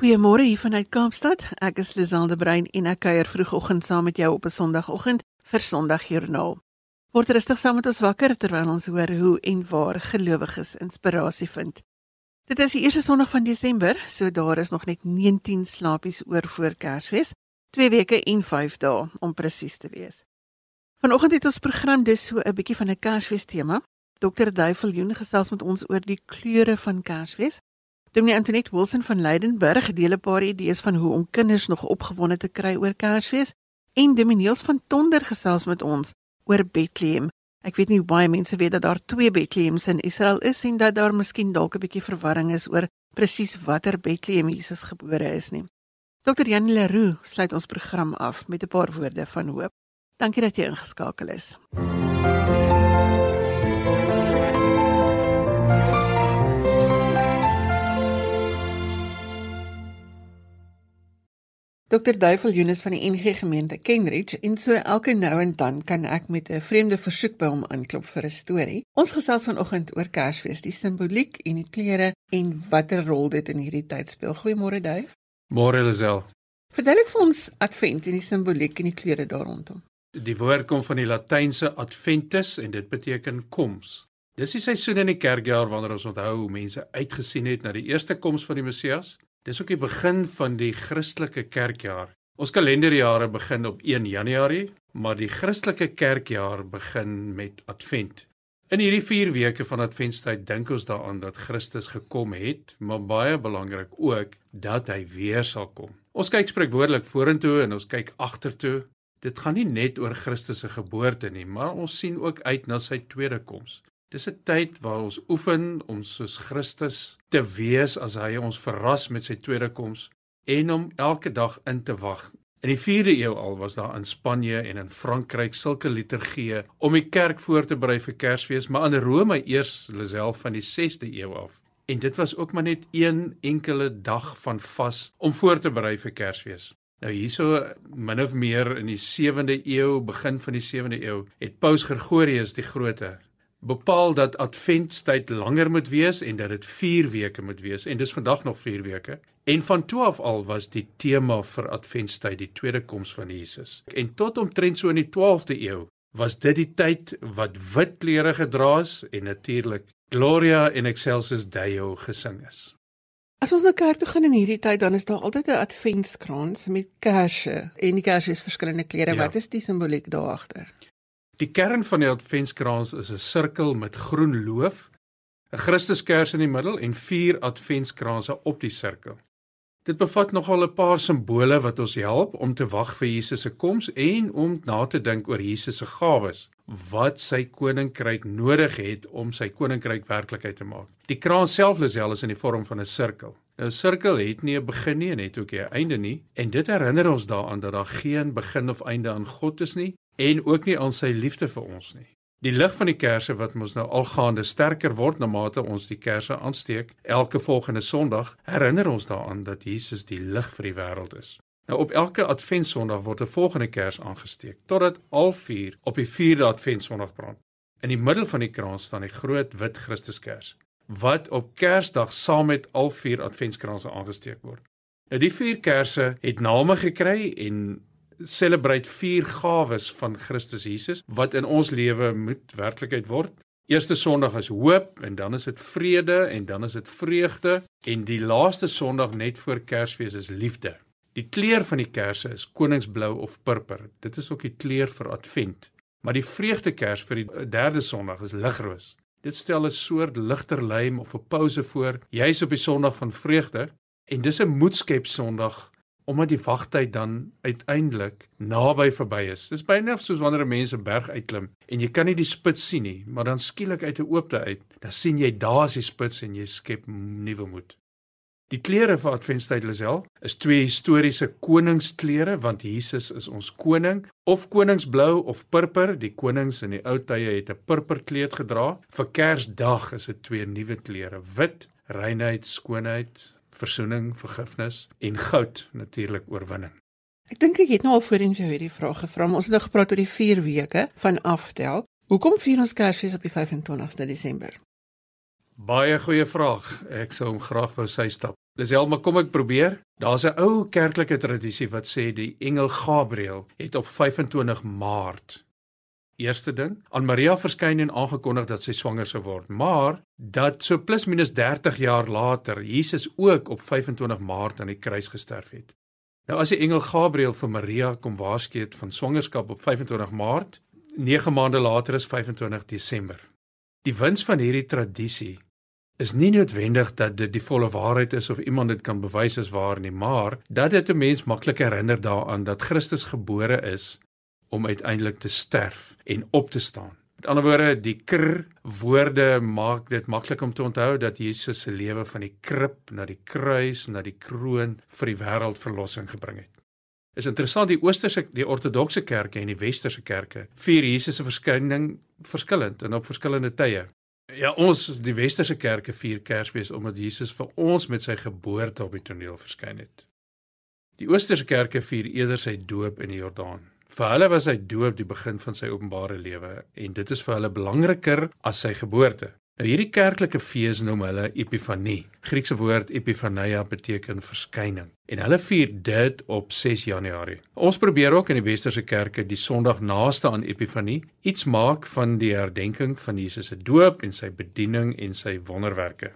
Goeiemôre hier vanuit Kaapstad. Ek is Lizande Brein en ek kuier vroegoggend saam met jou op 'n Sondagoggend vir Sondagjoernaal. Word rustig saam met ons wakker terwyl ons hoor hoe en waar gelowiges inspirasie vind. Dit is die eerste Sondag van Desember, so daar is nog net 19 slaapies oor voor Kersfees, 2 weke en 5 dae om presies te wees. Vanoggend het ons program dus so 'n bietjie van 'n Kersfees tema. Dr. Duifeljoen gesels met ons oor die kleure van Kersfees. Dominee Antoinette Wilson van Leidenburg deel 'n paar idees van hoe om kinders nog opgewonde te kry oor Kersfees en Domineels van Tonder gesels met ons oor Bethlehem. Ek weet nie baie mense weet dat daar twee Bethlehems in Israel is en dat daar miskien dalk 'n bietjie verwarring is oor presies watter Bethlehem Jesus gebore is nie. Dr. Jan Leroux sluit ons program af met 'n paar woorde van hoop. Dankie dat jy ingeskakel is. Dr. Duivel Jonas van die NG gemeente Kenridge en so elke nou en dan kan ek met 'n vreemde versoek by hom aanklop vir 'n storie. Ons gesels vanoggend oor Kersfees, die simboliek en die kleure en watter rol dit in hierdie tyd speel. Goeiemôre Duif. Môre Lisel. Verduidelik vir ons Advent en die simboliek en die kleure daar rondom. Die woord kom van die Latynse adventus en dit beteken koms. Dis die seisoen in die kerkjaar wanneer ons onthou hoe mense uitgesien het na die eerste koms van die Messias Dis ook die begin van die Christelike kerkjaar. Ons kalenderjare begin op 1 Januarie, maar die Christelike kerkjaar begin met Advent. In hierdie 4 weke van Adventtyd dink ons daaraan dat Christus gekom het, maar baie belangrik ook dat hy weer sal kom. Ons kyk spreekwoordelik vorentoe en ons kyk agtertoe. Dit gaan nie net oor Christus se geboorte nie, maar ons sien ook uit na sy tweede koms. Dis 'n tyd waar ons oefen om soos Christus te wees as hy ons verras met sy tweede koms en om elke dag in te wag. In die 4de eeu al was daar in Spanje en in Frankryk sulke liturgieë om die kerk voor te berei vir Kersfees, maar in Rome eers self van die 6de eeu af. En dit was ook maar net een enkele dag van vas om voor te berei vir Kersfees. Nou hierso min of meer in die 7de eeu, begin van die 7de eeu, het Paus Gregorius die Grote bepaal dat adventtyd langer moet wees en dat dit 4 weke moet wees en dis vandag nog 4 weke. En van 12 al was die tema vir adventtyd die tweede koms van Jesus. En tot omtrent so in die 12de eeu was dit die tyd wat wit klere gedra is en natuurlik Gloria in excelsis Deo gesing is. As ons na kerk toe gaan in hierdie tyd dan is daar altyd 'n adventskrans met kersse en die kersse is verskillende kleure. Ja. Wat is die simboliek daar agter? Die kern van die adventskrans is 'n sirkel met groen loof, 'n Christuskers in die middel en vier adventskranse op die sirkel. Dit bevat nogal 'n paar simbole wat ons help om te wag vir Jesus se koms en om na te dink oor Jesus se gawes wat sy koninkryk nodig het om sy koninkryk werklikheid te maak. Die krans self is in die vorm van 'n sirkel. 'n sirkel het nie 'n begin nie en het ook nie 'n einde nie en dit herinner ons daaraan dat daar geen begin of einde aan God is nie en ook nie aan sy liefde vir ons nie. Die lig van die kersse wat ons nou algaande sterker word na mate ons die kersse aansteek elke volgende Sondag, herinner ons daaraan dat Jesus die lig vir die wêreld is. Nou op elke Adventsondag word 'n volgende kers aangesteek totdat al vier op die 4de Adventsondag brand. In die middel van die krans staan die groot wit Christuskers wat op Kersdag saam met al vier Adventskranse aangesteek word. Nou die vier kersse het name gekry en celebrate vier gawes van Christus Jesus wat in ons lewe moet werklikheid word. Eerste Sondag is hoop en dan is dit vrede en dan is dit vreugde en die laaste Sondag net voor Kersfees is liefde. Die kleur van die kersse is koningsblou of purper. Dit is ook die kleur vir Advent. Maar die vreugdekers vir die derde Sondag is ligroos. Dit stel 'n soort ligter lym of 'n pouse voor, juis op die Sondag van vreugde en dis 'n moedskep Sondag omdat die wagtyd dan uiteindelik naby verby is. Dis byna soos wanneer 'n mens 'n berg uitklim en jy kan nie die spits sien nie, maar dan skielik uit 'n oopte uit, dan sien jy daar's die spits en jy skep nuwe moed. Die klere vir Adventtyd Lisel is twee historiese koningsklere want Jesus is ons koning of koningsblou of purper. Die konings in die ou tye het 'n purperkleed gedra. Vir Kersdag is dit twee nuwe klere: wit, reinheid, skoonheid, versoening, vergifnis en goud natuurlik oorwinning. Ek dink ek het nou al voorheen vir jou hierdie vraag gevra, maar ons het nou gepraat oor die 4 weke van aftel. Hoekom vier ons Kersfees op die 25ste Desember? Baie goeie vraag. Ek sou hom graag wou sy stap. Lisel, maar kom ek probeer. Daar's 'n ou kerklike tradisie wat sê die engel Gabriël het op 25 Maart Eerste ding, aan Maria verskyn en aangekondig dat sy swanger sou word, maar dat so plus minus 30 jaar later Jesus ook op 25 Maart aan die kruis gesterf het. Nou as die engel Gabriël vir Maria kom waarsku het van swangerskap op 25 Maart, 9 maande later is 25 Desember. Die wins van hierdie tradisie is nie noodwendig dat dit die volle waarheid is of iemand dit kan bewys as waar nie, maar dat dit 'n mens maklik herinner daaraan dat Christus gebore is om uiteindelik te sterf en op te staan. Met ander woorde, die kr woorde maak dit maklik om te onthou dat Jesus se lewe van die krib na die kruis na die kroon vir die wêreld verlossing gebring het. Is interessant die oosterse die ortodokse kerke en die westerse kerke vier Jesus se verskyning verskillend en op verskillende tye. Ja, ons die westerse kerke vier Kersfees omdat Jesus vir ons met sy geboorte op die toneel verskyn het. Die oosterse kerke vier eerder sy doop in die Jordaan. Vir hulle was sy doop die begin van sy openbare lewe en dit is vir hulle belangriker as sy geboorte. Nou hierdie kerklike fees noem hulle Epifanie. Griekse woord epifania beteken verskyning en hulle vier dit op 6 Januarie. Ons probeer ook in die westerse kerke die Sondag naaste aan Epifanie iets maak van die herdenking van Jesus se doop en sy bediening en sy wonderwerke.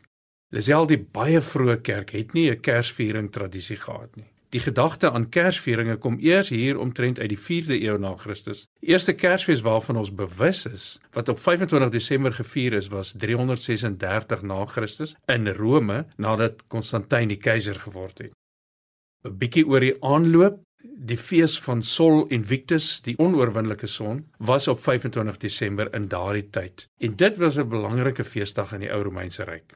Lisel die baie vroeë kerk het nie 'n Kersviering tradisie gehad nie. Die gedagte aan Kersvieringe kom eers hier omtrent uit die 4de eeu na Christus. Die eerste Kersfees waarvan ons bewus is, wat op 25 Desember gevier is, was 336 na Christus in Rome nadat Konstantin die keiser geword het. 'n Bietjie oor die aanloop Die fees van Sol Invictus, die onoorwinnelike son, was op 25 Desember in daardie tyd. En dit was 'n belangrike feesdag in die ou Romeinse ryk.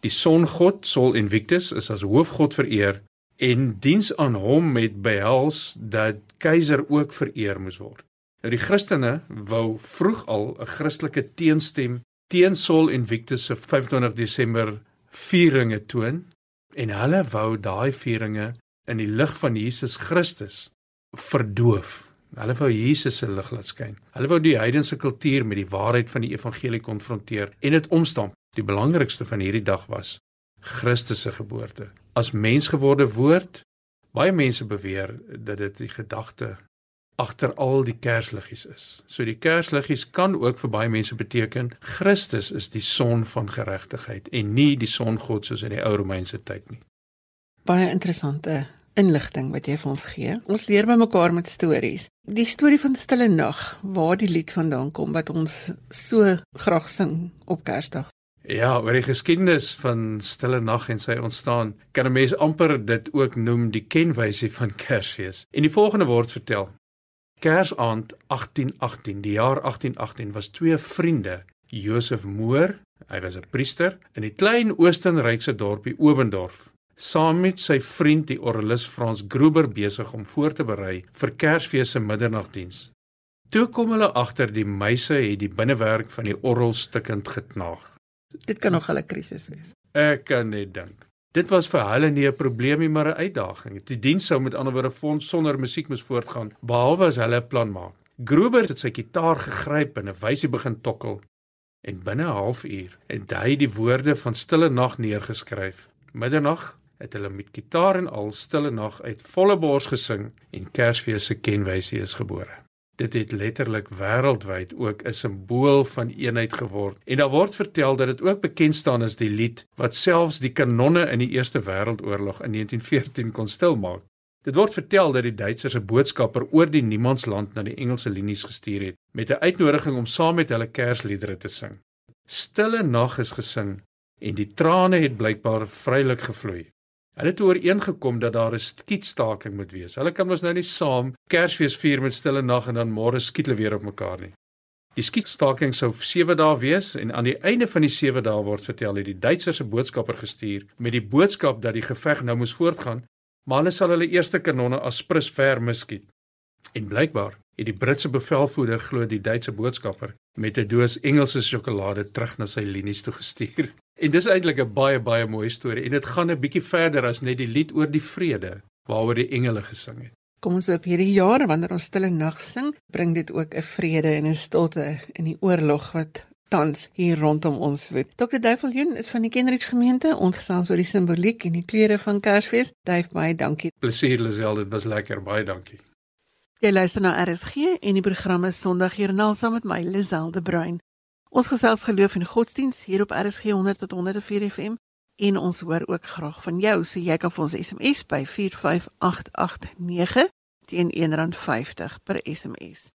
Die songod Sol Invictus is as hoofgod vereer en diens aan hom met behels dat keiser ook vereer moes word. Nou die Christene wou vroeg al 'n Christelike teenstem teen Saul Invictus se 25 Desember vieringe toon en hulle wou daai vieringe in die lig van Jesus Christus verdoof. Hulle wou Jesus se lig laat skyn. Hulle wou die heidense kultuur met die waarheid van die evangelie konfronteer en dit omstamp. Die belangrikste van hierdie dag was Christus se geboorte. As mensgeworde woord, baie mense beweer dat dit die gedagte agter al die kersliggies is. So die kersliggies kan ook vir baie mense beteken Christus is die son van geregtigheid en nie die son God soos in die ou Romeinse tyd nie. Baie interessante inligting wat jy vir ons gee. Ons leer by mekaar met stories. Die storie van Stille Nag, waar die lied vandaan kom wat ons so graag sing op Kersdag. Ja, oor die geskiedenis van Stille Nag en sy ontstaan, kan 'n mens amper dit ook noem die kenwysie van Kersfees. En die volgende word vertel. Kersaand 1818, die jaar 1818 was twee vriende, Josef Moor, hy was 'n priester in die klein Oostenrykse dorpie Obendorf, saam met sy vriend die orgelis Frans Gruber besig om voor te berei vir Kersfees se middernagdiens. Toe kom hulle agter die muise het die binnewerk van die orgel stikkend geknaag. Dit kan nog 'n krisis wees. Ek kan net dink. Dit was vir hulle nie 'n probleem nie, maar 'n uitdaging. Die diens sou met ander woorde fonds sonder musiek moes voortgaan, behalwe as hulle 'n plan maak. Gruber het sy kitaar gegryp en 'n wysie begin tokkel. En binne 'n halfuur het hy die woorde van Stille Nag neergeskryf. Middernag het hulle met kitaar en al Stille Nag uit volle bors gesing en Kersfees se kenwysie is gebore. Dit het letterlik wêreldwyd ook 'n simbool van eenheid geword. En daar word vertel dat dit ook bekend staan as die lied wat selfs die kanonne in die Eerste Wêreldoorlog in 1914 kon stilmaak. Dit word vertel dat die Duitsers 'n boodskapper oor die niemandsland na die Engelse linies gestuur het met 'n uitnodiging om saam met hulle Kersliedere te sing. Stille nag is gesing en die trane het blykbaar vrylik gevloei. Hulle het ooreengekom dat daar 'n skietstaking moet wees. Hulle kan mos nou nie saam Kersfees vier met stille nag en dan môre skiet hulle weer op mekaar nie. Die skietstaking sou 7 dae wees en aan die einde van die 7 dae word vertel het die Duitsers 'n boodskapper gestuur met die boodskap dat die geveg nou moes voortgaan, maar hulle sal hulle eerste kanonne as prins ver miskiet. En blykbaar het die Britse bevelvoerder glo die Duitse boodskapper met 'n doos Engelse sjokolade terug na sy linies toe gestuur. En dis eintlik 'n baie baie mooi storie en dit gaan 'n bietjie verder as net die lied oor die vrede waaroor die engele gesing het. Kom ons hoop hierdie jaar wanneer ons stille nag sing, bring dit ook 'n vrede en 'n stilte in die oorlog wat tans hier rondom ons woed. Dr. Duiveljoen is van die Kenridge gemeente, ons gesels oor die simboliek en die kleure van Kersfees. Duif baie dankie. Plesier Lisel, dit was lekker, baie dankie. Jy luister na RSG en die program is Sondagjoernaal saam met my Lisel de Bruin. Ons gesels geloof en godsdiens hier op RSG 100 tot 104 FM en ons hoor ook graag van jou, so jy kan vir ons SMS by 45889 teen R1.50 per SMS.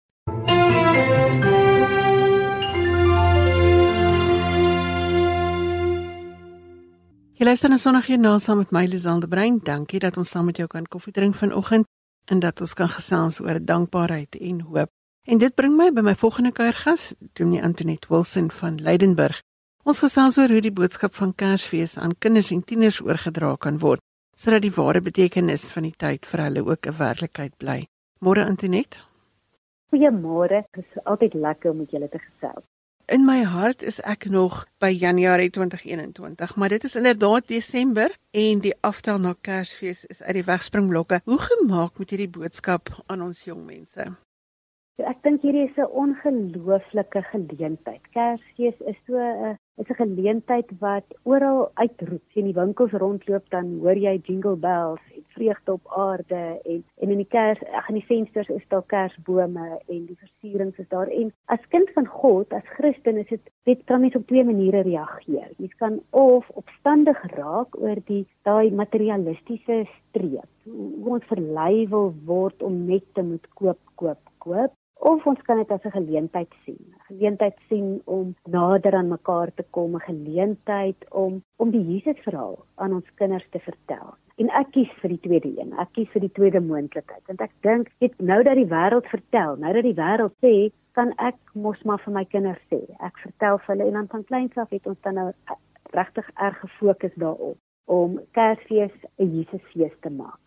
Jy luister na Sondagjoernaal saam met my Lisel de Bruin. Dankie dat ons saam met jou kan koffie drink vanoggend en dat ons kan gesels oor dankbaarheid en hoop. En dit bring my by my volgende kuiergas, Dominee Antoinette Wilson van Leidenburg. Ons gesels oor hoe die boodskap van Kersfees aan kinders en tieners oorgedra kan word, sodat die ware betekenis van die tyd vir hulle ook 'n werklikheid bly. Môre Antoinette. Goeiemôre. Dit is altyd lekker om met julle te gesels. In my hart is ek nog by Januarie 2021, maar dit is inderdaad Desember en die aftel na Kersfees is uit die wegspringblokke. Hoe gemaak met hierdie boodskap aan ons jong mense? Ek dink hierdie is 'n ongelooflike geleentheid. Kersfees is so 'n is 'n geleentheid wat oral uitroep. As jy in die winkels rondloop, dan hoor jy jingle bells vreugde op aarde en en in die kers ag in die vensters is daar kersbome en die versierings is daar en as kind van God as Christen is dit dit kan mens op twee maniere reageer. Jy kan of opstandig raak oor die daai materialistiese streep. Hoe ons verlei wil word om net te moet koop, koop, koop of ons kan dit as 'n geleentheid sien. 'n Geleentheid sien om nader aan mekaar te kom, 'n geleentheid om om die Jesus verhaal aan ons kinders te vertel. En ek kies vir die tweede een. Ek kies vir die tweede moontlikheid want ek dink dit nou dat die wêreld vertel, nou dat die wêreld sê, kan ek mos maar vir my kinders sê. Ek vertel vir hulle en dan van kleins af het ons dan nou regtig erg gefokus daarop om Kersfees 'n Jesusfees te maak.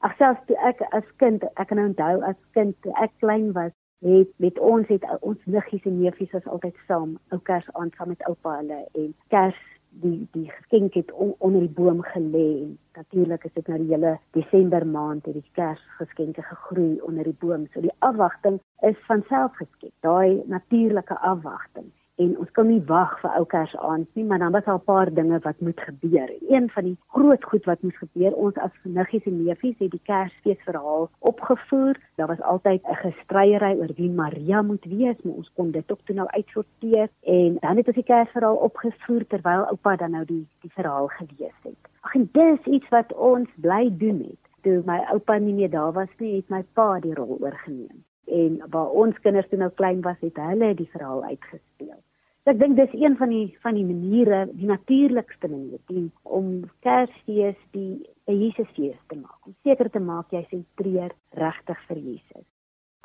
Ag selfs toe ek as kind, ek kan onthou as kind toe ek klein was, het met ons het ons niggies en neefies was altyd saam ou kers aan saam met oupa hulle. En kers die die geskenk het on, onder die boom gelê en natuurlik is dit nou die hele Desember maand het die kersgeskenke gegroei onder die boom. So die afwagting is van self geskep daai natuurlike afwagting en ons kan nie wag vir ou kers aand nie maar dan was daar 'n paar dinge wat moet gebeur. Een van die groot goed wat moes gebeur, ons as niggies en neefies het die Kersfees verhaal opgevoer. Daar was altyd 'n gestryery oor wie Maria moet wees, maar ons kon dit ook toe nou uitsorteer en dan het ons die Kersverhaal opgevoer terwyl oupa dan nou die die verhaal gelees het. Ag en dis iets wat ons bly doen het. Toe my oupa nie meer daar was nie, het my pa die rol oorgeneem en waar ons kinders toe nou klein was het hulle die verhaal uitgespeel. So ek dink dis een van die van die maniere, die natuurlikste manier die, om Kersfees die Jesusfees te maak. Om seker te maak jy sentreer regtig vir Jesus.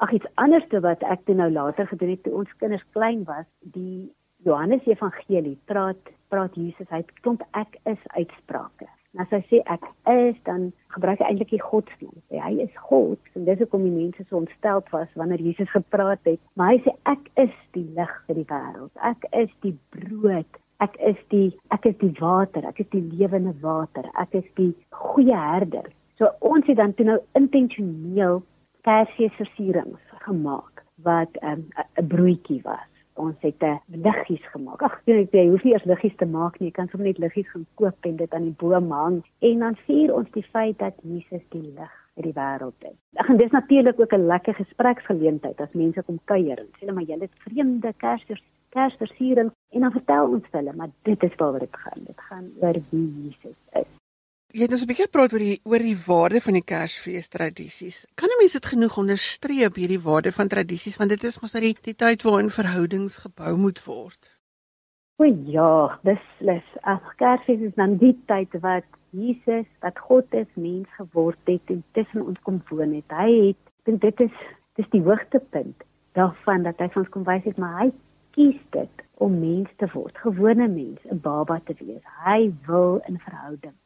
Ag iets anderste wat ek toe nou later gedoen het toe ons kinders klein was, die Johannes Evangelie praat praat Jesus uit klomp ek is uitsprake. En as hy sê ek is, dan gebruik hy eintlik die godsnaam. Hy is God en dis hoekom die mense so ontstel was wanneer Jesus gepraat het. Maar hy sê ek is die lig vir die wêreld. Ek is die brood. Ek is die ek is die water. Ek is die lewende water. Ek is die goeie herder. So ons het dan toe nou intentioneel Kersfeesversierings gemaak wat ehm, 'n um, broodjie was ons het 'n liggies gemaak. Ag, jy jy hoef nie eers liggies te maak nie, jy kan sommer net liggies gaan koop en dit aan die boom hang en dan vier ons die feit dat Jesus die lig vir die wêreld is. Ag, en dis natuurlik ook 'n lekker gespreksgeleentheid as mense kom kuier en sê maar julle het vreemde kersvers kersversiering en dan vertel ons vir hulle, maar dit is waaroor dit gaan. Dit gaan oor wie Jesus is. Jy het ons 'n bietjie gepraat oor die oor die waarde van die Kersfees tradisies. Kan 'n mens dit genoeg onderstreep hierdie waarde van tradisies want dit is mos nou die die tyd waarin verhoudings gebou moet word. O ja, dis les. Ag Kersfees is dan die tyd wat Jesus, wat God is, mens geword het en tussen ons kom woon het. Hy het dink dit is dis die hoogtepunt daarvan dat hy ons kom wys het maar hy kies dit om mens te word, gewone mens, 'n baba te wees. Hy wil in verhouding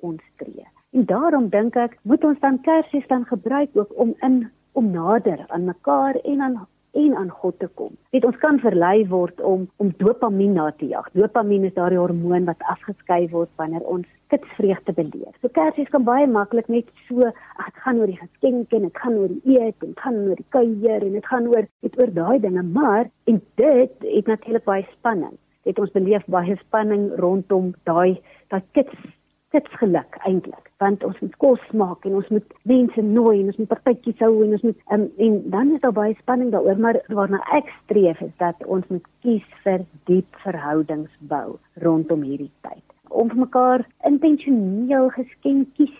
ons tree. En daarom dink ek moet ons dan Kersfees dan gebruik ook om in om nader aan mekaar en aan en aan God te kom. Dit ons kan verlei word om om dopamien na te jag. Dopamien is daardie hormoon wat afgeskei word wanneer ons kitsvreugde beleef. So Kersfees kan baie maklik net so, ag dit gaan oor die geskenke en dit gaan oor die eet en dit gaan oor die kuier en dit gaan oor dit oor daai dinge, maar en dit het natuurlik baie spanning. Dit ons beleef baie spanning rondom daai daai kits dit's geluk eintlik want ons moet kos maak en ons moet mense nooi en ons moet partytjies hou en ons moet um, en dan is daar baie spanning daaroor maar waarna ek streef is dat ons moet kies vir diep verhoudings bou rondom hierdie tyd. Om vir mekaar intentioneel geskenkies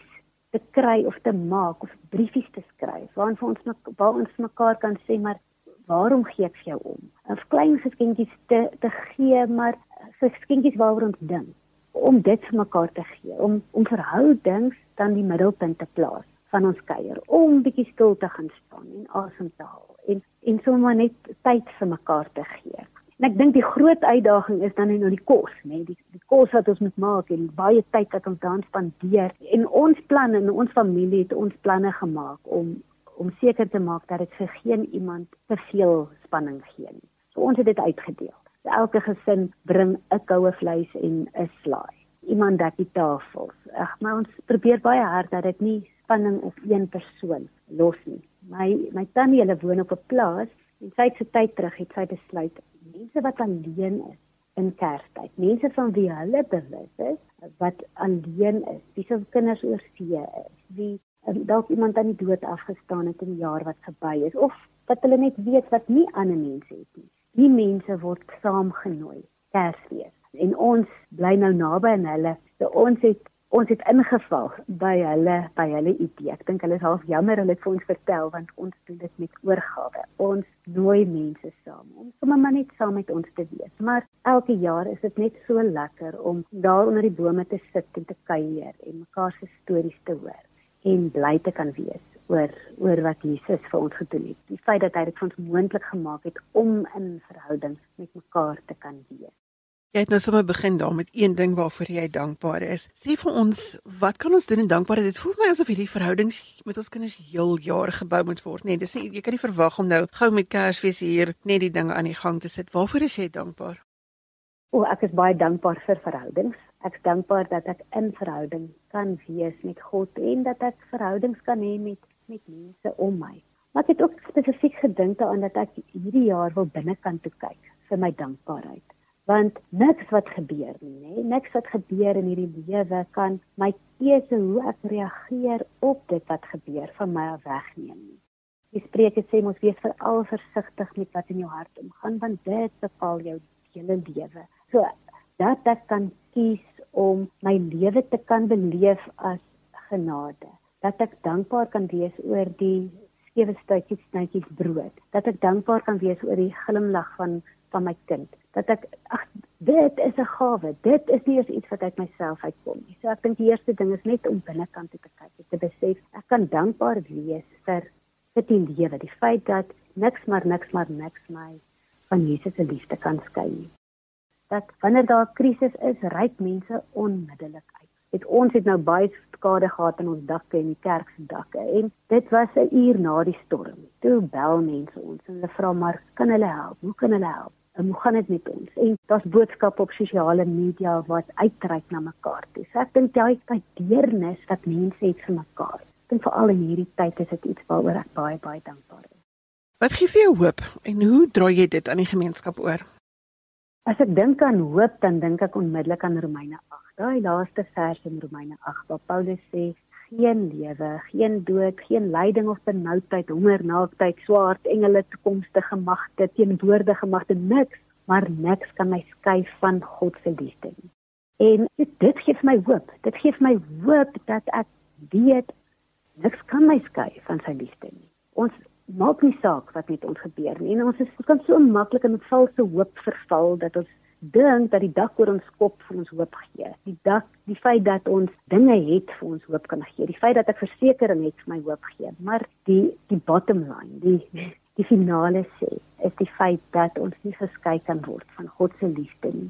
te kry of te maak of briefies te skryf waarin vir ons waar ons mekaar kan sê maar waarom gee ek vir jou om? 'n klein geskenkies te te gee maar geskenkies waaroor ons dink om dit vir mekaar te gee, om om verhoudings dan die middelpunt te plaas van ons kuier, om bietjie stil te gaan staan en asem te haal en en sommer net tyd vir mekaar te gee. En ek dink die groot uitdaging is dan nou die kos, nê, nee, die die kos wat ons moet maak en baie tyd wat ons dan spandeer. En ons plan en ons familie het ons planne gemaak om om seker te maak dat dit vir geen iemand te veel spanning gee nie. So ons het dit uitgedeel elke gesin bring 'n koue vleis en 'n slaai. Iemand dek die tafels. Ag, maar ons probeer baie hard dat dit nie spanning op een persoon los nie. My my tannie hulle woon op 'n plaas en sy het se tyd terug het sy besluit mense wat alleen is in Kerstyd, mense van wie hulle bewus is wat alleen is, wie se kinders oor see is, wie um, dalk iemand aan die dood afgestaan het in die jaar wat verby is of wat hulle net weet wat nie ander mense het nie die mense word saamgenooi Kersfees. En ons bly nou naby aan hulle. So ons het ons het ingeval by hulle by hulle idee. Ek dink hulle is half jammer hulle het vir ons vertel want ons doen dit met oorgawe. Ons nooi mense saam om sommer maar net saam met ons te wees. Maar elke jaar is dit net so lekker om daar onder die bome te sit en te kuier en mekaar se stories te hoor en bly te kan wees oor oor wat Jesus vir ons gedoen het. Die feit dat hy dit vir ons moontlik gemaak het om in verhouding met mekaar te kan wees. Jy het nou sommer begin daar met een ding waarvoor jy dankbaar is. Sê vir ons, wat kan ons doen en dankbaar dit voel my asof hierdie verhoudings met ons kinders heel jaar gebou moet word. Nee, dis nie jy kan nie verwag om nou gou met Kersfees hier net die dinge aan die gang te sit. Waarvoor is jy dankbaar? O, ek is baie dankbaar vir verhoudings. Ek is dankbaar dat ek in verhouding kan wees met God en dat ek verhoudings kan hê met met mense om my. Maar ek het ook spesifiek gedink daaraan dat ek hierdie jaar wil binnekant toe kyk vir my dankbaarheid. Want niks wat gebeur nie, nê? Niks wat gebeur in hierdie lewe kan my keuse hoe ek reageer op dit wat gebeur van my af wegneem nie. Die spreuke sê mos wees veral versigtig met wat in jou hart omgaan want dit bepaal jou hele lewe. So dat ek kan kies om my lewe te kan beleef as genade dat ek dankbaar kan wees oor die sewe stukkies snytjies brood. Dat ek dankbaar kan wees oor die glimlag van van my kind. Dat ek ag dit is 'n gawe. Dit is nie iets wat uit myself uitkom nie. So ek dink die eerste ding is net om binnekant te kyk te besef ek kan dankbaar wees vir vir die lewe. Die feit dat niks maar niks maar niks my van Jesus se liefde kan skei nie. Dat wanneer daar 'n krisis is ryk mense onmiddellik uit het ons het nou baie skade gehad in ons dakke en die kerk se dakke en dit was 'n uur na die storm. Toe bel mense ons en hulle vra maar kan hulle help? Hoe kan hulle help? En hoe gaan dit met ons? En daar's boodskappe op sosiale media wat uitreik na mekaar toe. So ek dink daai daai deernis wat mense het vir mekaar. En veral in hierdie tyd is dit iets waaroor ek baie baie dankbaar is. Wat gee vir jou hoop en hoe draai jy dit aan die gemeenskap oor? As ek dink aan hoop, dan dink ek onmiddellik aan Romeine 8 daai laaste vers in Romeine 8 waar Paulus sê geen lewe, geen dood, geen lyding of benoudheid, honger, naaktheid, swaard, engele, toekomstige magte, teenwoordige magte, niks, maar niks kan my skei van God se liefde nie. En dit, gee my hoop. Dit gee my hoop dat ek weet niks kan my skei van sy liefde nie. Ons maak nie saak wat met ons gebeur nie. En ons is kan so maklik in valse hoop verval dat ons dink dat die dak oor ons kop vir ons hoop gee. Die dak, die feit dat ons dinge het vir ons hoop kan gee. Die feit dat ek versekerings het vir my hoop gee. Maar die die bottom line, die die finale sê, is die feit dat ons nie geskei kan word van God se liefde nie.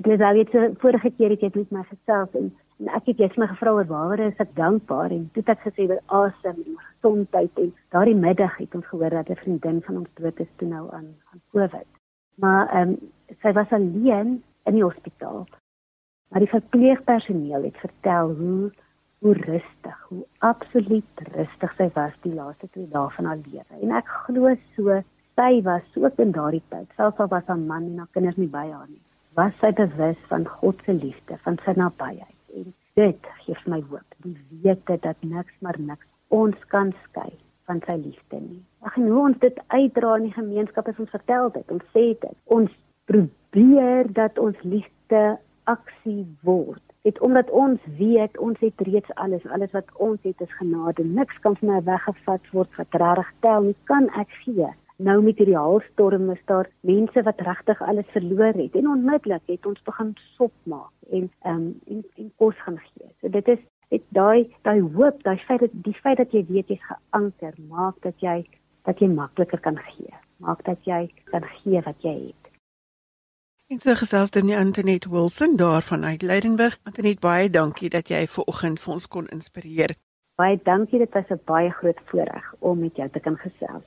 Ek het al iets vorige keer het jy met my gesels en, en ek het jy het my gevra oor waaroor is ek dankbaar en toe het ek gesê oor asem en gesondheid en daardie middag het ons gehoor dat 'n vriendin van ons dood is toe nou aan aan COVID. Maar ehm um, sy was alleen in die hospitaal. Maar die verpleegpersoneel het vertel hoe hoe rustig, hoe absoluut rustig sy was die laaste 2 dae van haar lewe. En ek glo so sy was ook in daardie tyd, selfs al was haar man en haar kinders nie by haar nie, was sy bewus van God se liefde, van sy nabyheid. En dit gee my hoop, die wete dat niks maar niks ons kan skei van sy liefde nie. Ag en hoe ons dit uitdra in die gemeenskap as ons vertel dit, ons sê dit. Ons probeer dat ons liefde aksie word. Dit omdat ons weet ons het reeds alles, alles wat ons het is genade. Niks kan van my weggevat word wat reg tel nie. Kan ek gee? nou met hierdie haalstorm is daar mense wat regtig alles verloor het en onmiddellik het ons begin sop maak en um, en, en kos gaan gee. So dit is dit daai daai hoop, daai feit dat die feit dat jy weet jy's geanker maak dat jy dat jy makliker kan gee. Maak dat jy kan gee wat jy het. En so gesels dan die Antoinette Wilson daar van Uitleidenburg. Antoinette, baie dankie dat jy ver oggend vir ons kon inspireer. Baie dankie, dit was 'n baie groot voorreg om met jou te kan gesels.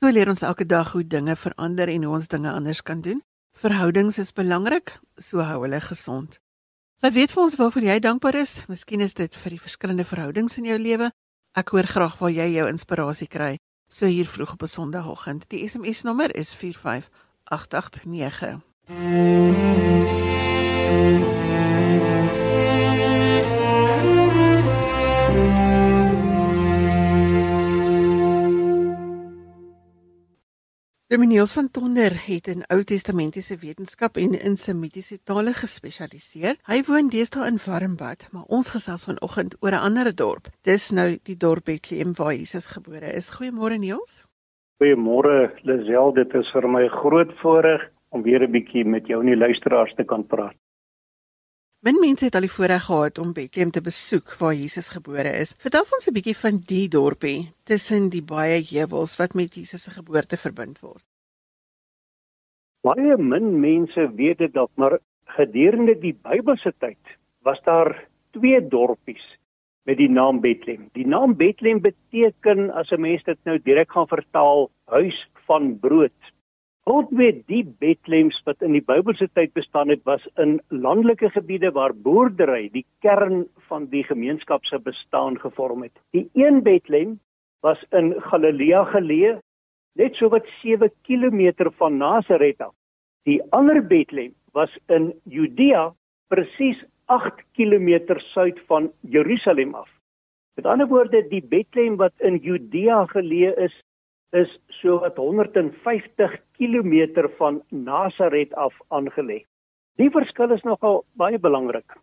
So leer ons elke dag hoe dinge verander en hoe ons dinge anders kan doen. Verhoudings is belangrik, so hou hulle gesond. Laat weet vir ons waarvoor jy dankbaar is. Miskien is dit vir die verskillende verhoudings in jou lewe. Ek hoor graag waar jy jou inspirasie kry. So hier vroeg op 'n Sondagoggend. Die SMS nommer is 45889. Dominiels van Tonder het in Ou Testamentiese wetenskap en in Semitiese tale gespesialiseer. Hy woon deesdae in Warmbad, maar ons gesels vanoggend oor 'n ander dorp. Dis nou die dorp Bethlehem waar Jesus gebore is. Goeiemôre Niels. Goeiemôre Lisel, dit is vir my groot voorreg om weer 'n bietjie met jou en die luisteraars te kan praat. Min mense het al die voorreg gehad om Bethlehem te besoek waar Jesus gebore is. Vertel ons 'n bietjie van die dorpie tussen die baie heuwels wat met Jesus se geboorte verbind word. Baie min mense weet dit dalk, maar gedurende die Bybelse tyd was daar twee dorpies met die naam Bethlehem. Die naam Bethlehem beteken as 'n mens dit nou direk gaan vertaal, huis van brood. Rondweg die Bethlehems wat in die Bybelse tyd bestaan het, was in landelike gebiede waar boerdery die kern van die gemeenskap se bestaan gevorm het. Die een Bethlehem was in Galilea geleë, net so wat 7 km van Nasaret af. Die ander Bethlehem was in Judea, presies 8 km suid van Jerusalem af. Met ander woorde, die Bethlehem wat in Judea geleë is, is so wat 150 km van Nasaret af aangelê. Die verskil is nogal baie belangrik.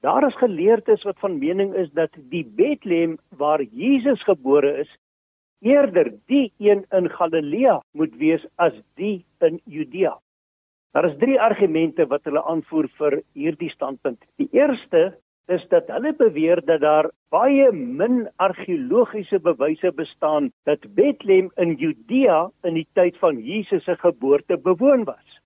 Daar is geleerdes wat van mening is dat die Bethlehem waar Jesus gebore is, eerder die een in Galilea moet wees as die in Judea. Daar is drie argumente wat hulle aanvoer vir hierdie standpunt. Die eerste is dat hulle beweer dat daar baie min argeologiese bewyse bestaan dat Bethlehem in Judea in die tyd van Jesus se geboorte bewoon was.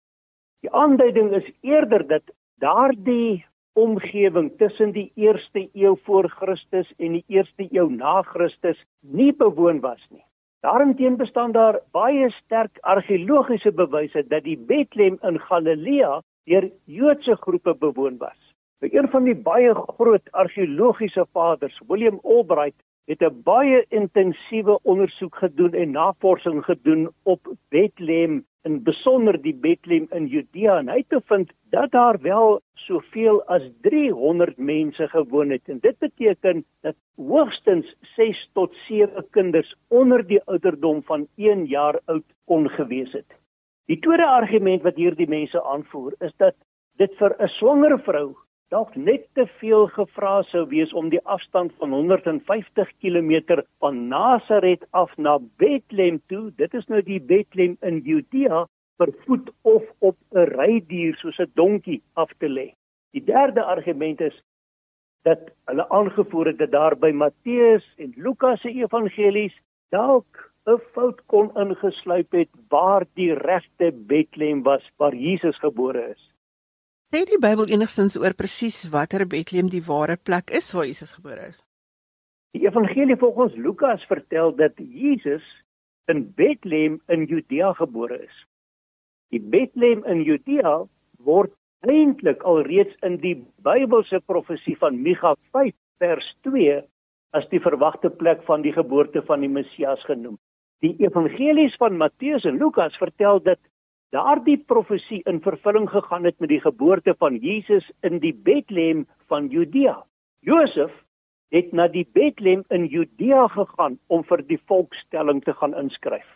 Die aanduiding is eerder dat daardie omgewing tussen die 1ste eeu voor Christus en die 1ste eeu na Christus nie bewoon was nie. Daarenteen bestaan daar baie sterk argeologiese bewyse dat die Bethlehem in Galilea deur Joodse groepe bewoon was. Een van die baie groot argeologiese vaders, William Albright, het 'n baie intensiewe ondersoek gedoen en navorsing gedoen op Bethlehem, in besonder die Bethlehem in Judea en hy het gevind dat daar wel soveel as 300 mense gewoon het en dit beteken dat hoogstens 6 tot 7 kinders onder die ouderdom van 1 jaar oud kon gewees het. Die tweede argument wat hierdie mense aanvoer is dat dit vir 'n swanger vrou dalk net te veel gevra sou wees om die afstand van 150 km van Nasaret af na Bethlehem toe. Dit is nou die Bethlehem in Judea per voet of op 'n rydier soos 'n donkie af te lê. Die derde argument is dat hulle aangevoer het dat daar by Matteus en Lukas se evangelies dalk 'n fout kon ingesluip het waar die regte Bethlehem was waar Jesus gebore is. Sê die Bybel enigstens oor presies watter Bethlehem die ware plek is waar Jesus gebore is? Die evangelie volgens Lukas vertel dat Jesus in Bethlehem in Judea gebore is. Die Bethlehem in Judea word eintlik alreeds in die Bybelse profesie van Micha 5 vers 2 as die verwagte plek van die geboorte van die Messias genoem. Die evangelies van Matteus en Lukas vertel dat daardie profesie in vervulling gegaan het met die geboorte van Jesus in die Bethlehem van Judea. Josef het na die Bethlehem in Judea gegaan om vir die volkstelling te gaan inskryf.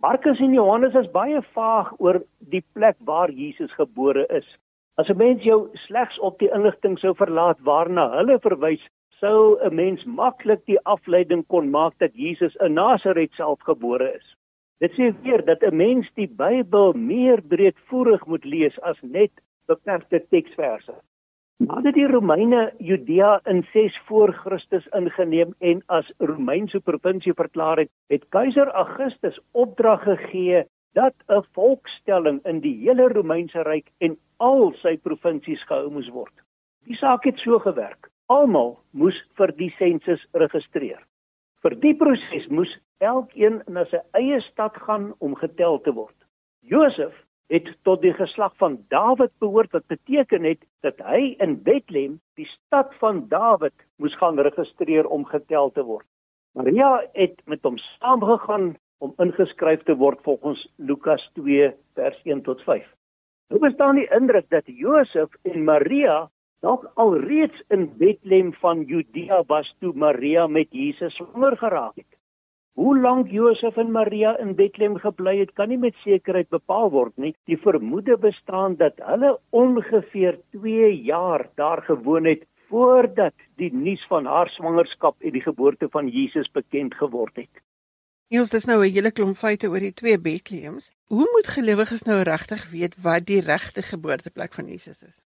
Markus en Johannes is baie vaag oor die plek waar Jesus gebore is. As 'n mens jou slegs op die inligting sou verlaat waarna hulle verwys, sou 'n mens maklik die afleiding kon maak dat Jesus in Nasaret self gebore is. Dit sê weer dat 'n mens die Bybel meer breedvoerig moet lees as net beperkte teksverse. Nadat die Romeine Judea in 6 voor Christus ingeneem en as Romeinse provinsie verklaar het, het keiser Augustus opdrag gegee dat 'n volkstelling in die hele Romeinse ryk en al sy provinsies gehou moes word. Die saak het so gewerk. Almal moes vir die sensus registreer. Vir die proses moes elkeen na sy eie stad gaan om getel te word. Josef het tot die geslag van Dawid behoort wat beteken het dat hy in Bethlehem, die stad van Dawid, moes gaan registreer om getel te word. Maria het met hom saamgegaan om ingeskryf te word volgens Lukas 2 vers 1 tot 5. Nou bestaan die indruk dat Josef en Maria dalk alreeds in Bethlehem van Judea was toe Maria met Jesus swanger geraak het. Hoe lank Josef en Maria in Bethlehem gebly het, kan nie met sekerheid bepaal word nie. Die vermoede bestaan dat hulle ongeveer 2 jaar daar gewoon het voordat die nuus van haar swangerskap en die geboorte van Jesus bekend geword het. Niels, dis nou 'n hele klomp feite oor die twee Bethlehems. Hoe moet gelowiges nou regtig weet wat die regte geboorteplek van Jesus is?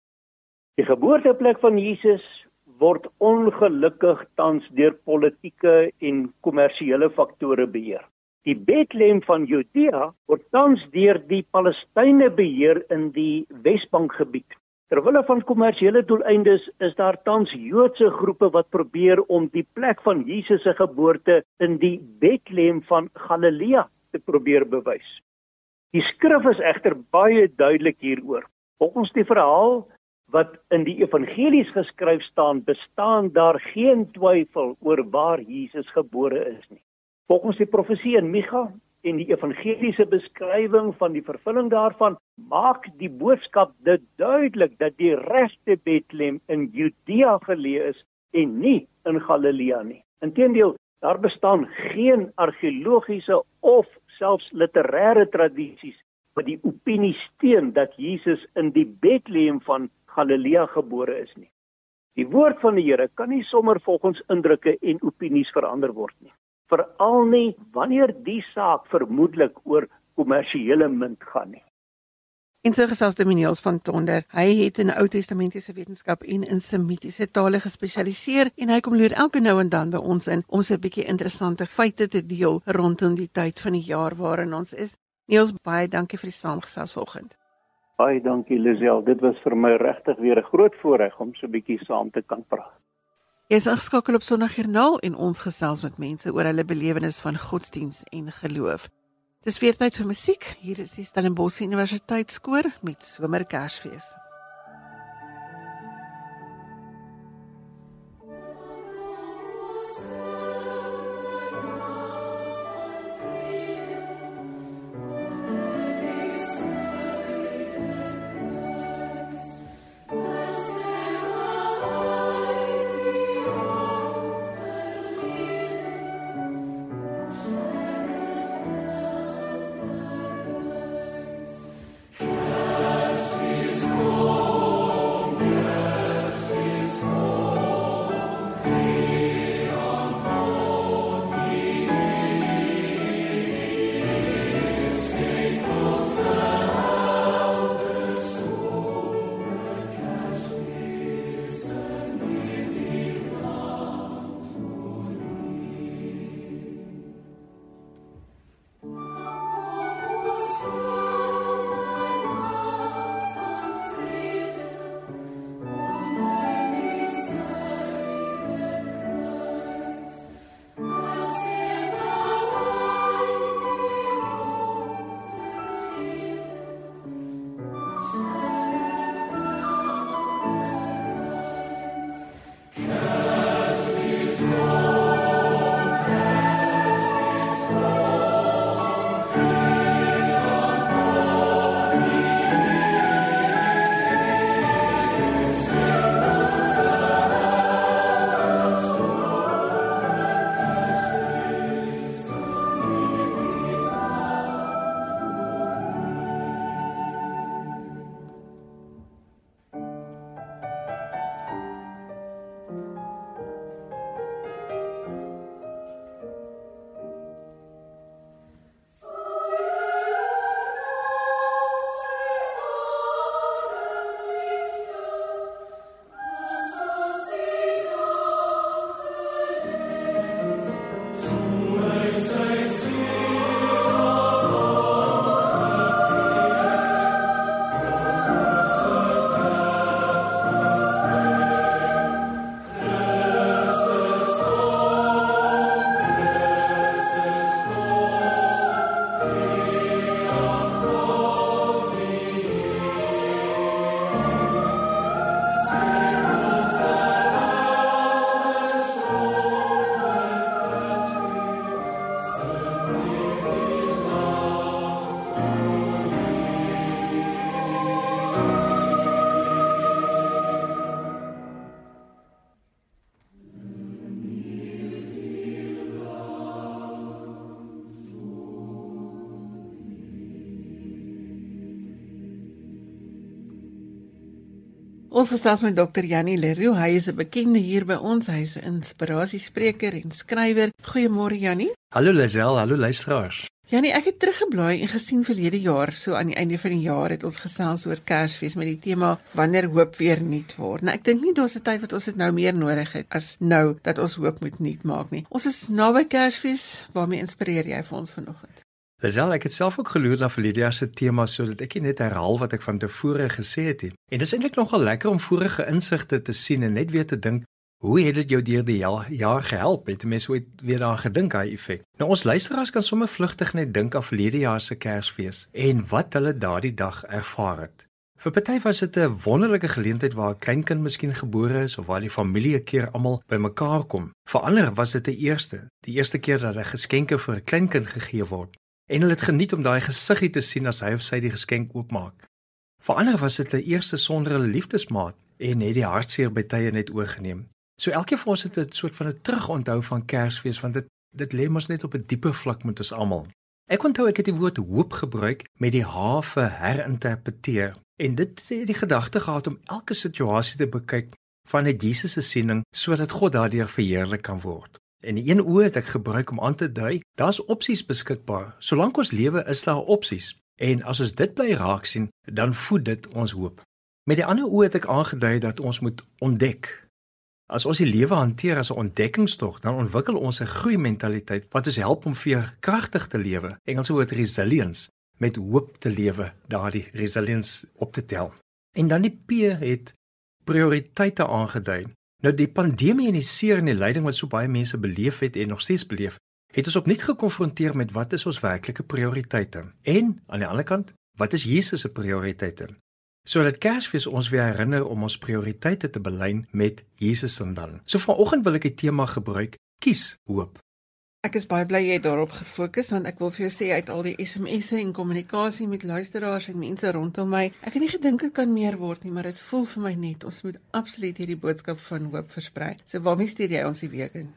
Die geboorteplek van Jesus word ongelukkig tans deur politieke en kommersiële faktore beheer. Die Bethlehem van Judea word tans deur die Palestynë beheer in die Wesbankgebied. Terwyl van kommersiële doeleindes is daar tans Joodse groepe wat probeer om die plek van Jesus se geboorte in die Bethlehem van Galilea te probeer bewys. Die skrif is egter baie duidelik hieroor. Volgens die verhaal wat in die evangelies geskryf staan, bestaan daar geen twyfel oor waar Jesus gebore is nie. Volgens die profesie in Micha en die evangeliese beskrywing van die vervulling daarvan, maak die boodskap dit duidelik dat die regte Bethlehem in Judea geleë is en nie in Galilea nie. Inteendeel, daar bestaan geen argeologiese of selfs literêre tradisies wat die opinie steun dat Jesus in die Bethlehem van Galilea gebore is nie. Die woord van die Here kan nie sommer volgens indrukke en opinies verander word nie. Veral nie wanneer die saak vermoedelik oor kommersiële munt gaan nie. En so gesels Dominiels van Tonder. Hy het in Ou Testamentiese wetenskap en in Semitiese tale gespesialiseer en hy kom loer elke nou en dan by ons in om so 'n bietjie interessante feite te deel rondom die tyd van die jaar waarin ons is. Niels, baie dankie vir die saamgesels vanoggend. Baie dankie Lisel. Dit was vir my regtig weer 'n groot voorreg om so 'n bietjie saam te kan praat. Jy is ingeskakel op Sondagjoernaal en ons gesels met mense oor hulle belewenis van godsdiens en geloof. Dis weer tyd vir musiek. Hier is die Stellenbosch Universiteit skoor met Somerkersfees. Ons gesels met Dr. Janie Leroux. Hy is 'n bekende hier by ons. Hy's 'n inspirasiespreker en skrywer. Goeiemôre Janie. Hallo Lisel, hallo luisteraars. Janie, ek het teruggeblaai en gesien verlede jaar, so aan die einde van die jaar het ons gesels oor Kersfees met die tema wanneer hoop weer nuut word. Nou ek dink nie daar's 'n tyd wat ons dit nou meer nodig het as nou dat ons hoop moet nuut maak nie. Ons is naby Kersfees. Waarmee inspireer jy vir ons vanoggend? Lisel, ek het self ook geloer na jaar se tema sodat ek net herhaal wat ek van tevore gesê het. En dit is eintlik nogal lekker om vorige insigte te sien en net weer te dink Hoe het dit jou deur die jaar gehelp? Het mense ooit weer daaraan gedink daai effek? Nou ons luisteraars kan sommer vlugtig net dink aan verlede jaar se Kersfees en wat hulle daardie dag ervaar het. Vir party was dit 'n wonderlike geleentheid waar 'n kleinkind miskien gebore is of waar die familie 'n keer almal bymekaar kom. Vir ander was dit 'n eerste, die eerste keer dat 'n geskenke vir 'n kleinkind gegee word en hulle het geniet om daai gesiggie te sien as hy of sy die geskenk oopmaak. Vir ander was dit 'n eerste sonder 'n liefdesmaat en het die hartseer by tye net oorgeneem. So elke vir ons het 'n soort van 'n terugonthou van Kersfees want dit dit lê mos net op 'n dieper vlak met ons almal. Ek onthou ek het die woord hoop gebruik met die H vir herinterpreteer en dit het die gedagte gehad om elke situasie te bekyk van 'n Jesus se siening sodat God daardeur verheerlik kan word. En die een oë het ek gebruik om aan te dui, daar's opsies beskikbaar. Solank ons lewe is daar opsies. En as ons dit bly raak sien, dan voed dit ons hoop. Met die ander oë het ek aangedui dat ons moet ontdek As ons die lewe hanteer as 'n ontdekkingstog, dan ontwikkel ons 'n groeimentaliteit wat ons help om veerkragtig te lewe. Engels woord resilience met hoop te lewe, daardie resilience op te tel. En dan die P het prioriteite aangedui. Nou die pandemie en die seer en die lyding wat so baie mense beleef het en nog steeds beleef, het ons opnuut gekonfronteer met wat is ons werklike prioriteite? En aan die ander kant, wat is Jesus se prioriteite? sodat Kersfees ons weer herinner om ons prioriteite te belyn met Jesus en dan. So vanoggend wil ek die tema gebruik: kies hoop. Ek is baie bly jy het daarop gefokus want ek wil vir jou sê uit al die SMS'e en kommunikasie met luisteraars en mense rondom my, ek het nie gedink dit kan meer word nie, maar dit voel vir my net ons moet absoluut hierdie boodskap van hoop versprei. So waarmee stuur jy ons die week in?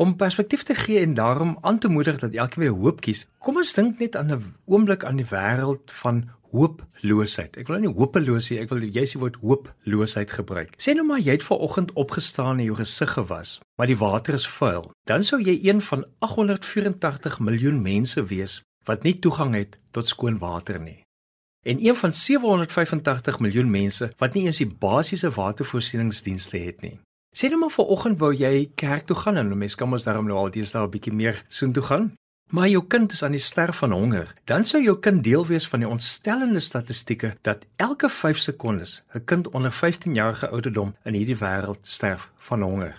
Om perspektief te gee en daarom aan te moedig dat elke weer hoop kies. Kom ons dink net aan 'n oomblik aan die wêreld van hooploosheid. Ek wil nie hopeloos sê, ek wil jy sê woord hooploosheid gebruik. Sê nou maar jy het ver oggend opgestaan en jou gesig gewas, maar die water is vuil. Dan sou jy een van 884 miljoen mense wees wat nie toegang het tot skoon water nie. En een van 785 miljoen mense wat nie eens die basiese watervoorsieningsdienste het nie. Sê nou maar ver oggend wou jy kerk toe gaan en nou mense kan mos daarom nou al deesdae 'n bietjie meer soontoe gaan maar jou kind is aan die sterf van honger, dan sou jou kind deel wees van die ontstellende statistieke dat elke 5 sekondes 'n kind onder 15 jarige ouderdom in hierdie wêreld sterf van honger.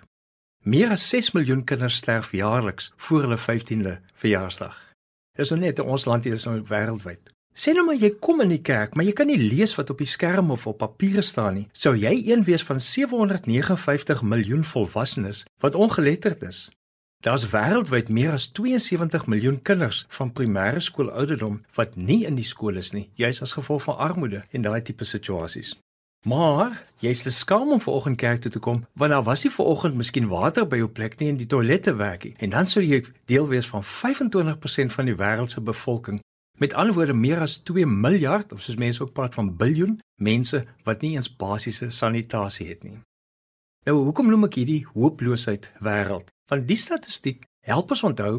Meer as 6 miljoen kinders sterf jaarliks voor hulle 15de verjaarsdag. Dis nou net in ons land hier is nou wêreldwyd. Sê nou maar jy kom in die kerk, maar jy kan nie lees wat op die skerm of op papier staan nie. Sou jy een wees van 759 miljoen volwassenes wat ongeletterd is? Daar's wêreldwyd meer as 72 miljoen kinders van primêre skool ouderdom wat nie in die skool is nie, juis as gevolg van armoede en daai tipe situasies. Maar jy's te skaam om vanoggend kerk toe te kom, want daar was nie vanoggend miskien water by jou plek nie en die toilette werk nie. En dan sou jy deel wees van 25% van die wêreld se bevolking. Met ander woorde meer as 2 miljard of soos mense ook praat van biljoen mense wat nie eens basiese sanitasie het nie. Nou hoekom noem ek hierdie hooploosheid wêreld? Want die statistiek help ons onthou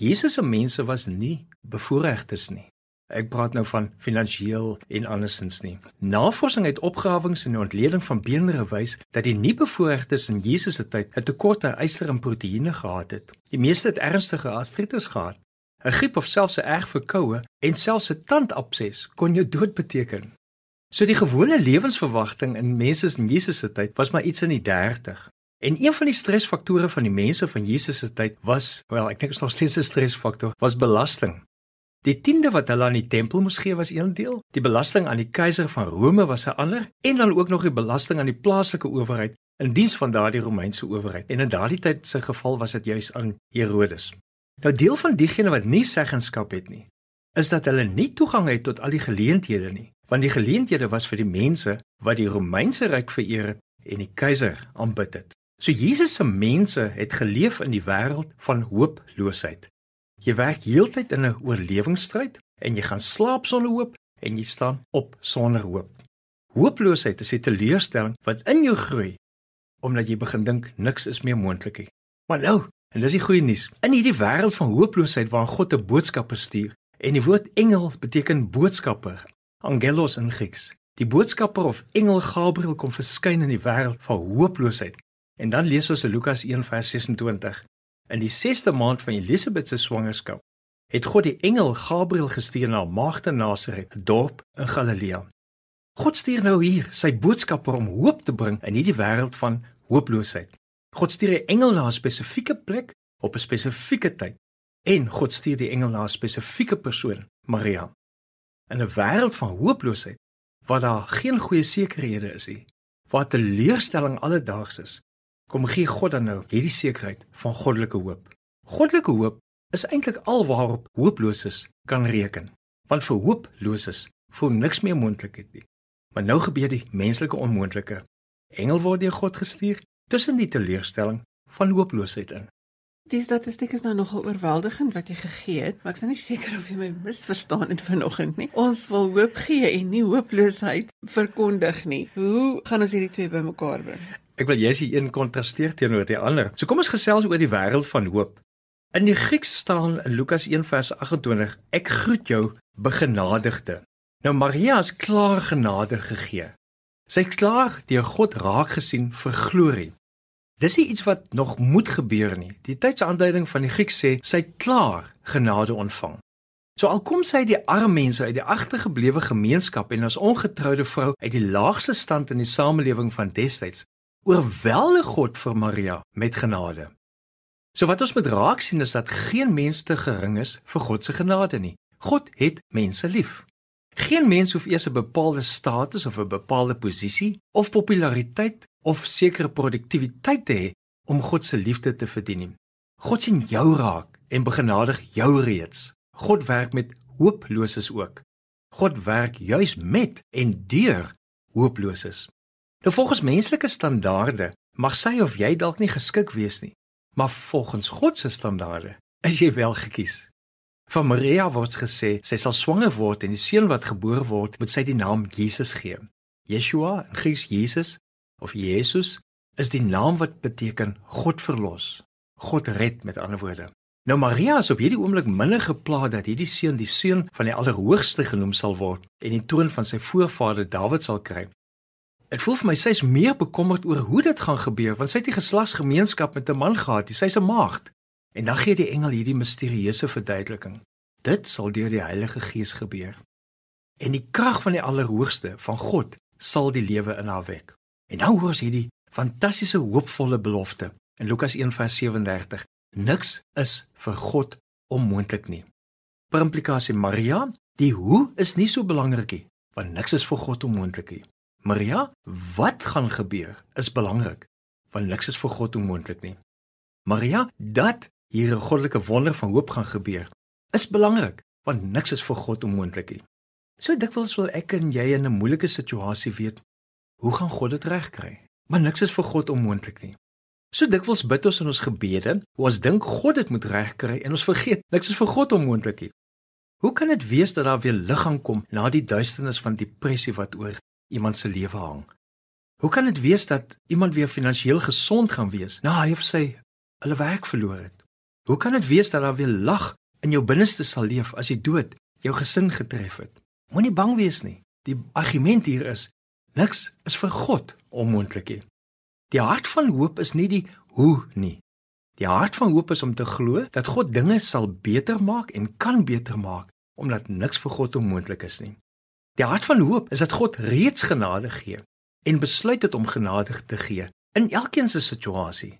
Jesus se mense was nie bevoorregtes nie. Ek praat nou van finansiëel en andersins nie. Navorsing het opgrawings en ontleding van beenderre wys dat die nie bevoorregtes in Jesus se tyd 'n tekort aan yster en proteïene gehad het. Die meeste het ernstige artritis gehad. 'n Griep of selfs 'n erg verkoue en selfs 'n tandabses kon jou dood beteken. So die gewone lewensverwagting in mense in Jesus se tyd was maar iets in die 30. En een van die stresfaktore van die mense van Jesus se tyd was, wel, ek dink is nog steeds 'n stresfaktor, was belasting. Die tiende wat hulle aan die tempel moes gee was een deel, die belasting aan die keiser van Rome was 'n ander, en dan ook nog die belasting aan die plaaslike owerheid in diens van daardie Romeinse owerheid. En in daardie tyd se geval was dit juis aan Herodes. Nou deel van diegene wat nie seggenskap het nie, is dat hulle nie toegang het tot al die geleenthede nie want die geleenthede was vir die mense wat die Romeinse ryk vereer het en die keiser aanbid het. So Jesus se mense het geleef in die wêreld van hooploosheid. Jy werk heeltyd in 'n oorlewingsstryd en jy gaan slaap sonder hoop en jy staan op sonder hoop. Hooploosheid is 'n teleurstelling wat in jou groei omdat jy begin dink niks is meer moontlik nie. Maar nou, en dis die goeie nuus. In hierdie wêreld van hooploosheid waarin God 'n boodskapper stuur en die woord engel beteken boodskapper, angelos in Grieks. Die boodskapper of engel Gabriël kom verskyn in die wêreld van hooploosheid. En dan lees ons in Lukas 1:26. In die 6ste maand van Elisabet se swangerskap het God die engel Gabriël gestuur na Maagde Nasaret, 'n dorp in Galilea. God stuur nou hier sy boodskapper om hoop te bring in hierdie wêreld van hooploosheid. God stuur 'n engel na 'n spesifieke plek op 'n spesifieke tyd en God stuur die engel na 'n spesifieke persoon, Maria. In 'n wêreld van hooploosheid waar daar geen goeie sekerhede is nie, waar teleurstelling alledaags is, kom gee God dan nou hierdie sekerheid van goddelike hoop. Goddelike hoop is eintlik alwaarop hooploses kan reken. Want vir hooploses voel niks meer moontlik nie. Maar nou gebeur die menslike onmoontlike. Engel word deur God gestuur tussen die teleurstelling van hooploosheid in. Die statistiek is nou nogal oorweldigend wat jy gegee het, maar ek is nou nie seker of jy my misverstaan het vanoggend nie. Ons wil hoop gee en nie hooploosheid verkondig nie. Hoe gaan ons hierdie twee bymekaar bring? Ek wil jy's een kontrasteer teenoor die ander. So kom ons gesels oor die wêreld van hoop. In die Grieks staan in Lukas 1 vers 28: Ek groet jou, begenadigde. Nou Maria is klaar genade gegee. Sy het klaar deur God raak gesien vir glorie. Dis iets wat nog moet gebeur nie. Die tydsaanduiding van die Grieks sê sy het klaar genade ontvang. So al kom sy uit die arme mense uit die agtergeblewe gemeenskap en as ongetroude vrou uit die laagste stand in die samelewing van destyds, oorweldig God vir Maria met genade. So wat ons moet raak sien is dat geen mens te gering is vir God se genade nie. God het mense lief. Geen mens hoef eers 'n bepaalde status of 'n bepaalde posisie of populariteit of sekere produktiwiteit te hê om God se liefde te verdien nie. God sien jou raak en begenadig jou reeds. God werk met hooploses ook. God werk juis met en deur hooploses. Nou volgens menslike standaarde mag sy of jy dalk nie geskik wees nie maar volgens God se standaarde is jy wel gekies. Van Maria word gesê sy sal swanger word en die seun wat gebore word, moet sy die naam Jesus gee. Yeshua in Grieks Jesus of Jesus is die naam wat beteken God verlos. God red met ander woorde. Nou Maria is op hierdie oomblik minder gepla dat hierdie seun die seun van die Allerhoogste genoem sal word en die troon van sy voorvader Dawid sal kry. Dit voel vir my sy is meer bekommerd oor hoe dit gaan gebeur want sy het die geslagsgemeenskap met 'n man gehad, sy's 'n maagd. En dan gee die engel hierdie misterieuse verduideliking. Dit sal deur die Heilige Gees gebeur. En die krag van die Allerhoogste, van God, sal die lewe in haar wek. En nou hoor ons hierdie fantastiese hoopvolle belofte in Lukas 1:37. Niks is vir God onmoontlik nie. Per implikasie Maria, die hoe is nie so belangrik nie, want niks is vir God onmoontlik nie. Maria, wat gaan gebeur is belangrik, want niks is vir God onmoontlik nie. Maria, dat hier 'n goddelike wonder van hoop gaan gebeur, is belangrik, want niks is vir God onmoontlik nie. So dikwels wil ek en jy in 'n moeilike situasie weet, hoe gaan God dit regkry? Maar niks is vir God onmoontlik nie. So dikwels bid ons in ons gebede, hoe ons dink God dit moet regkry en ons vergeet, niks is vir God onmoontlik nie. Hoe kan dit wees dat daar weer lig gaan kom na die duisternis van depressie wat oor iemand se lewe hang. Hoe kan dit wees dat iemand weer finansiëel gesond gaan wees na hy of sy hulle werk verloor het? Hoe kan dit wees dat daar weer lag in jou binneste sal leef as die dood jou gesin getref het? Moenie bang wees nie. Die argument hier is niks is vir God onmoontlik nie. Die hart van hoop is nie die hoe nie. Die hart van hoop is om te glo dat God dinge sal beter maak en kan beter maak omdat niks vir God onmoontlik is nie. Die hart van hoop is dat God reeds genade gee en besluit het om genade te gee in elkeen se situasie.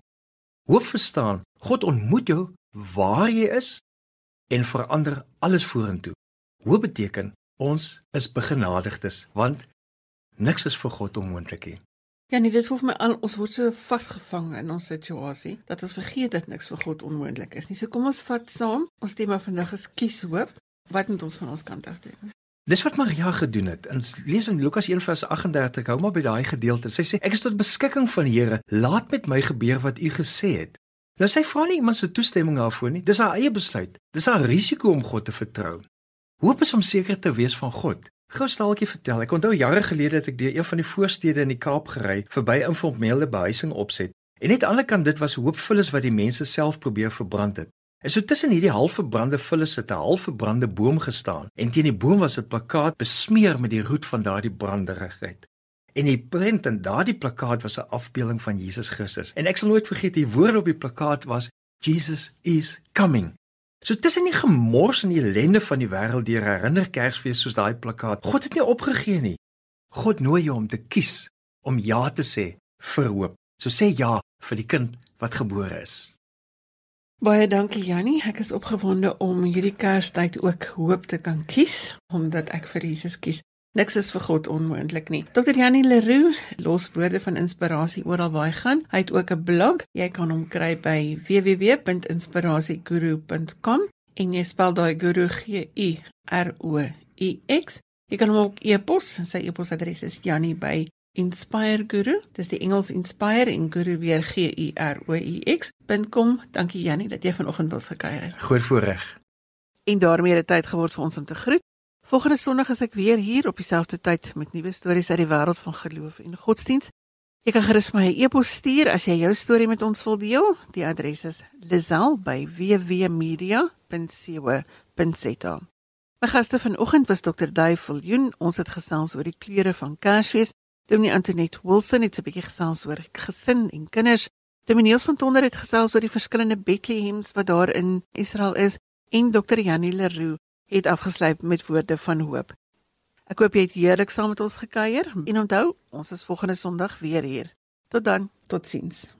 Hoop verstaan, God ontmoet jou waar jy is en verander alles vorentoe. Hoop beteken ons is begenadigdes want niks is vir God onmoontlik nie. Ja nee, dit voel vir my al ons word so vasgevang in ons situasie dat ons vergeet dat niks vir God onmoontlik is nie. So kom ons vat saam. Ons tema vandag is kies hoop. Wat moet ons van ons kant af doen? Dis wat Maria gedoen het. In lees in Lukas 1:38, hou maar by daai gedeelte. Sy sê: "Ek is tot beskikking van die Here. Laat met my gebeur wat U gesê het." Nou sy vra nie iemand se toestemming daarvoor nie. Dis haar eie besluit. Dis haar risiko om God te vertrou. Hoop is om seker te wees van God. Gou staaltjie vertel. Ek onthou jare gelede het ek deur een van die voorstede in die Kaap gery, verby informele behuising opset. En net aan die ander kant dit was hoopvullis wat die mense self probeer verbrand het. En so tussen hierdie halfverbrande vullis het 'n halfverbrande boom gestaan en teen die boom was 'n plakkaat besmeer met die roet van daardie branderigheid. En die prent in daardie plakkaat was 'n afbeelding van Jesus Christus. En ek sal nooit vergeet die woorde op die plakkaat was Jesus is coming. So tussen die gemors en die ellende van die wêreld deur herinner Kersfees soos daai plakkaat. God het nie opgegee nie. God nooi jou om te kies om ja te sê vir hoop. So sê ja vir die kind wat gebore is. Baie dankie Jannie. Ek is opgewonde om hierdie Kerstyd ook hoop te kan kies omdat ek vir Jesus kies. Niks is vir God onmoontlik nie. Dr. Jannie Leroux los woorde van inspirasie oral waar hy gaan. Hy het ook 'n blog. Jy kan hom kry by www.inspirasieguru.com en jy spel daai guru G U R O U X. Jy kan hom ook e-pos. Sy e-posadres is jannie by Inspire Guru. Dis die Engels Inspire en Guru weer G U R O U X.com. Dankie Jannie dat jy vanoggend ons gekuier het. Groot voorreg. En daarmee het dit tyd geword vir ons om te groet. Volgende Sondag is ek weer hier op dieselfde tyd met nuwe stories uit die wêreld van geloof en godsdiens. Jy kan gerus my 'n e e-pos stuur as jy jou storie met ons wil deel. Die adres is lizel@wwmedia.co.za. My gaste vanoggend was Dr. Dave Viljoen. Ons het gesels oor die kleure van Kersfees. Dominee Antoinette Wilson het 'n bietjie gesels oor gesin en kinders. Dominee van Tonder het gesels oor die verskillende Bethlehems wat daar in Israel is en Dr. Janie Leroux het afgesluit met woorde van hoop. Ek hoop jy het heerlik saam met ons gekuier en onthou, ons is volgende Sondag weer hier. Tot dan, totsiens.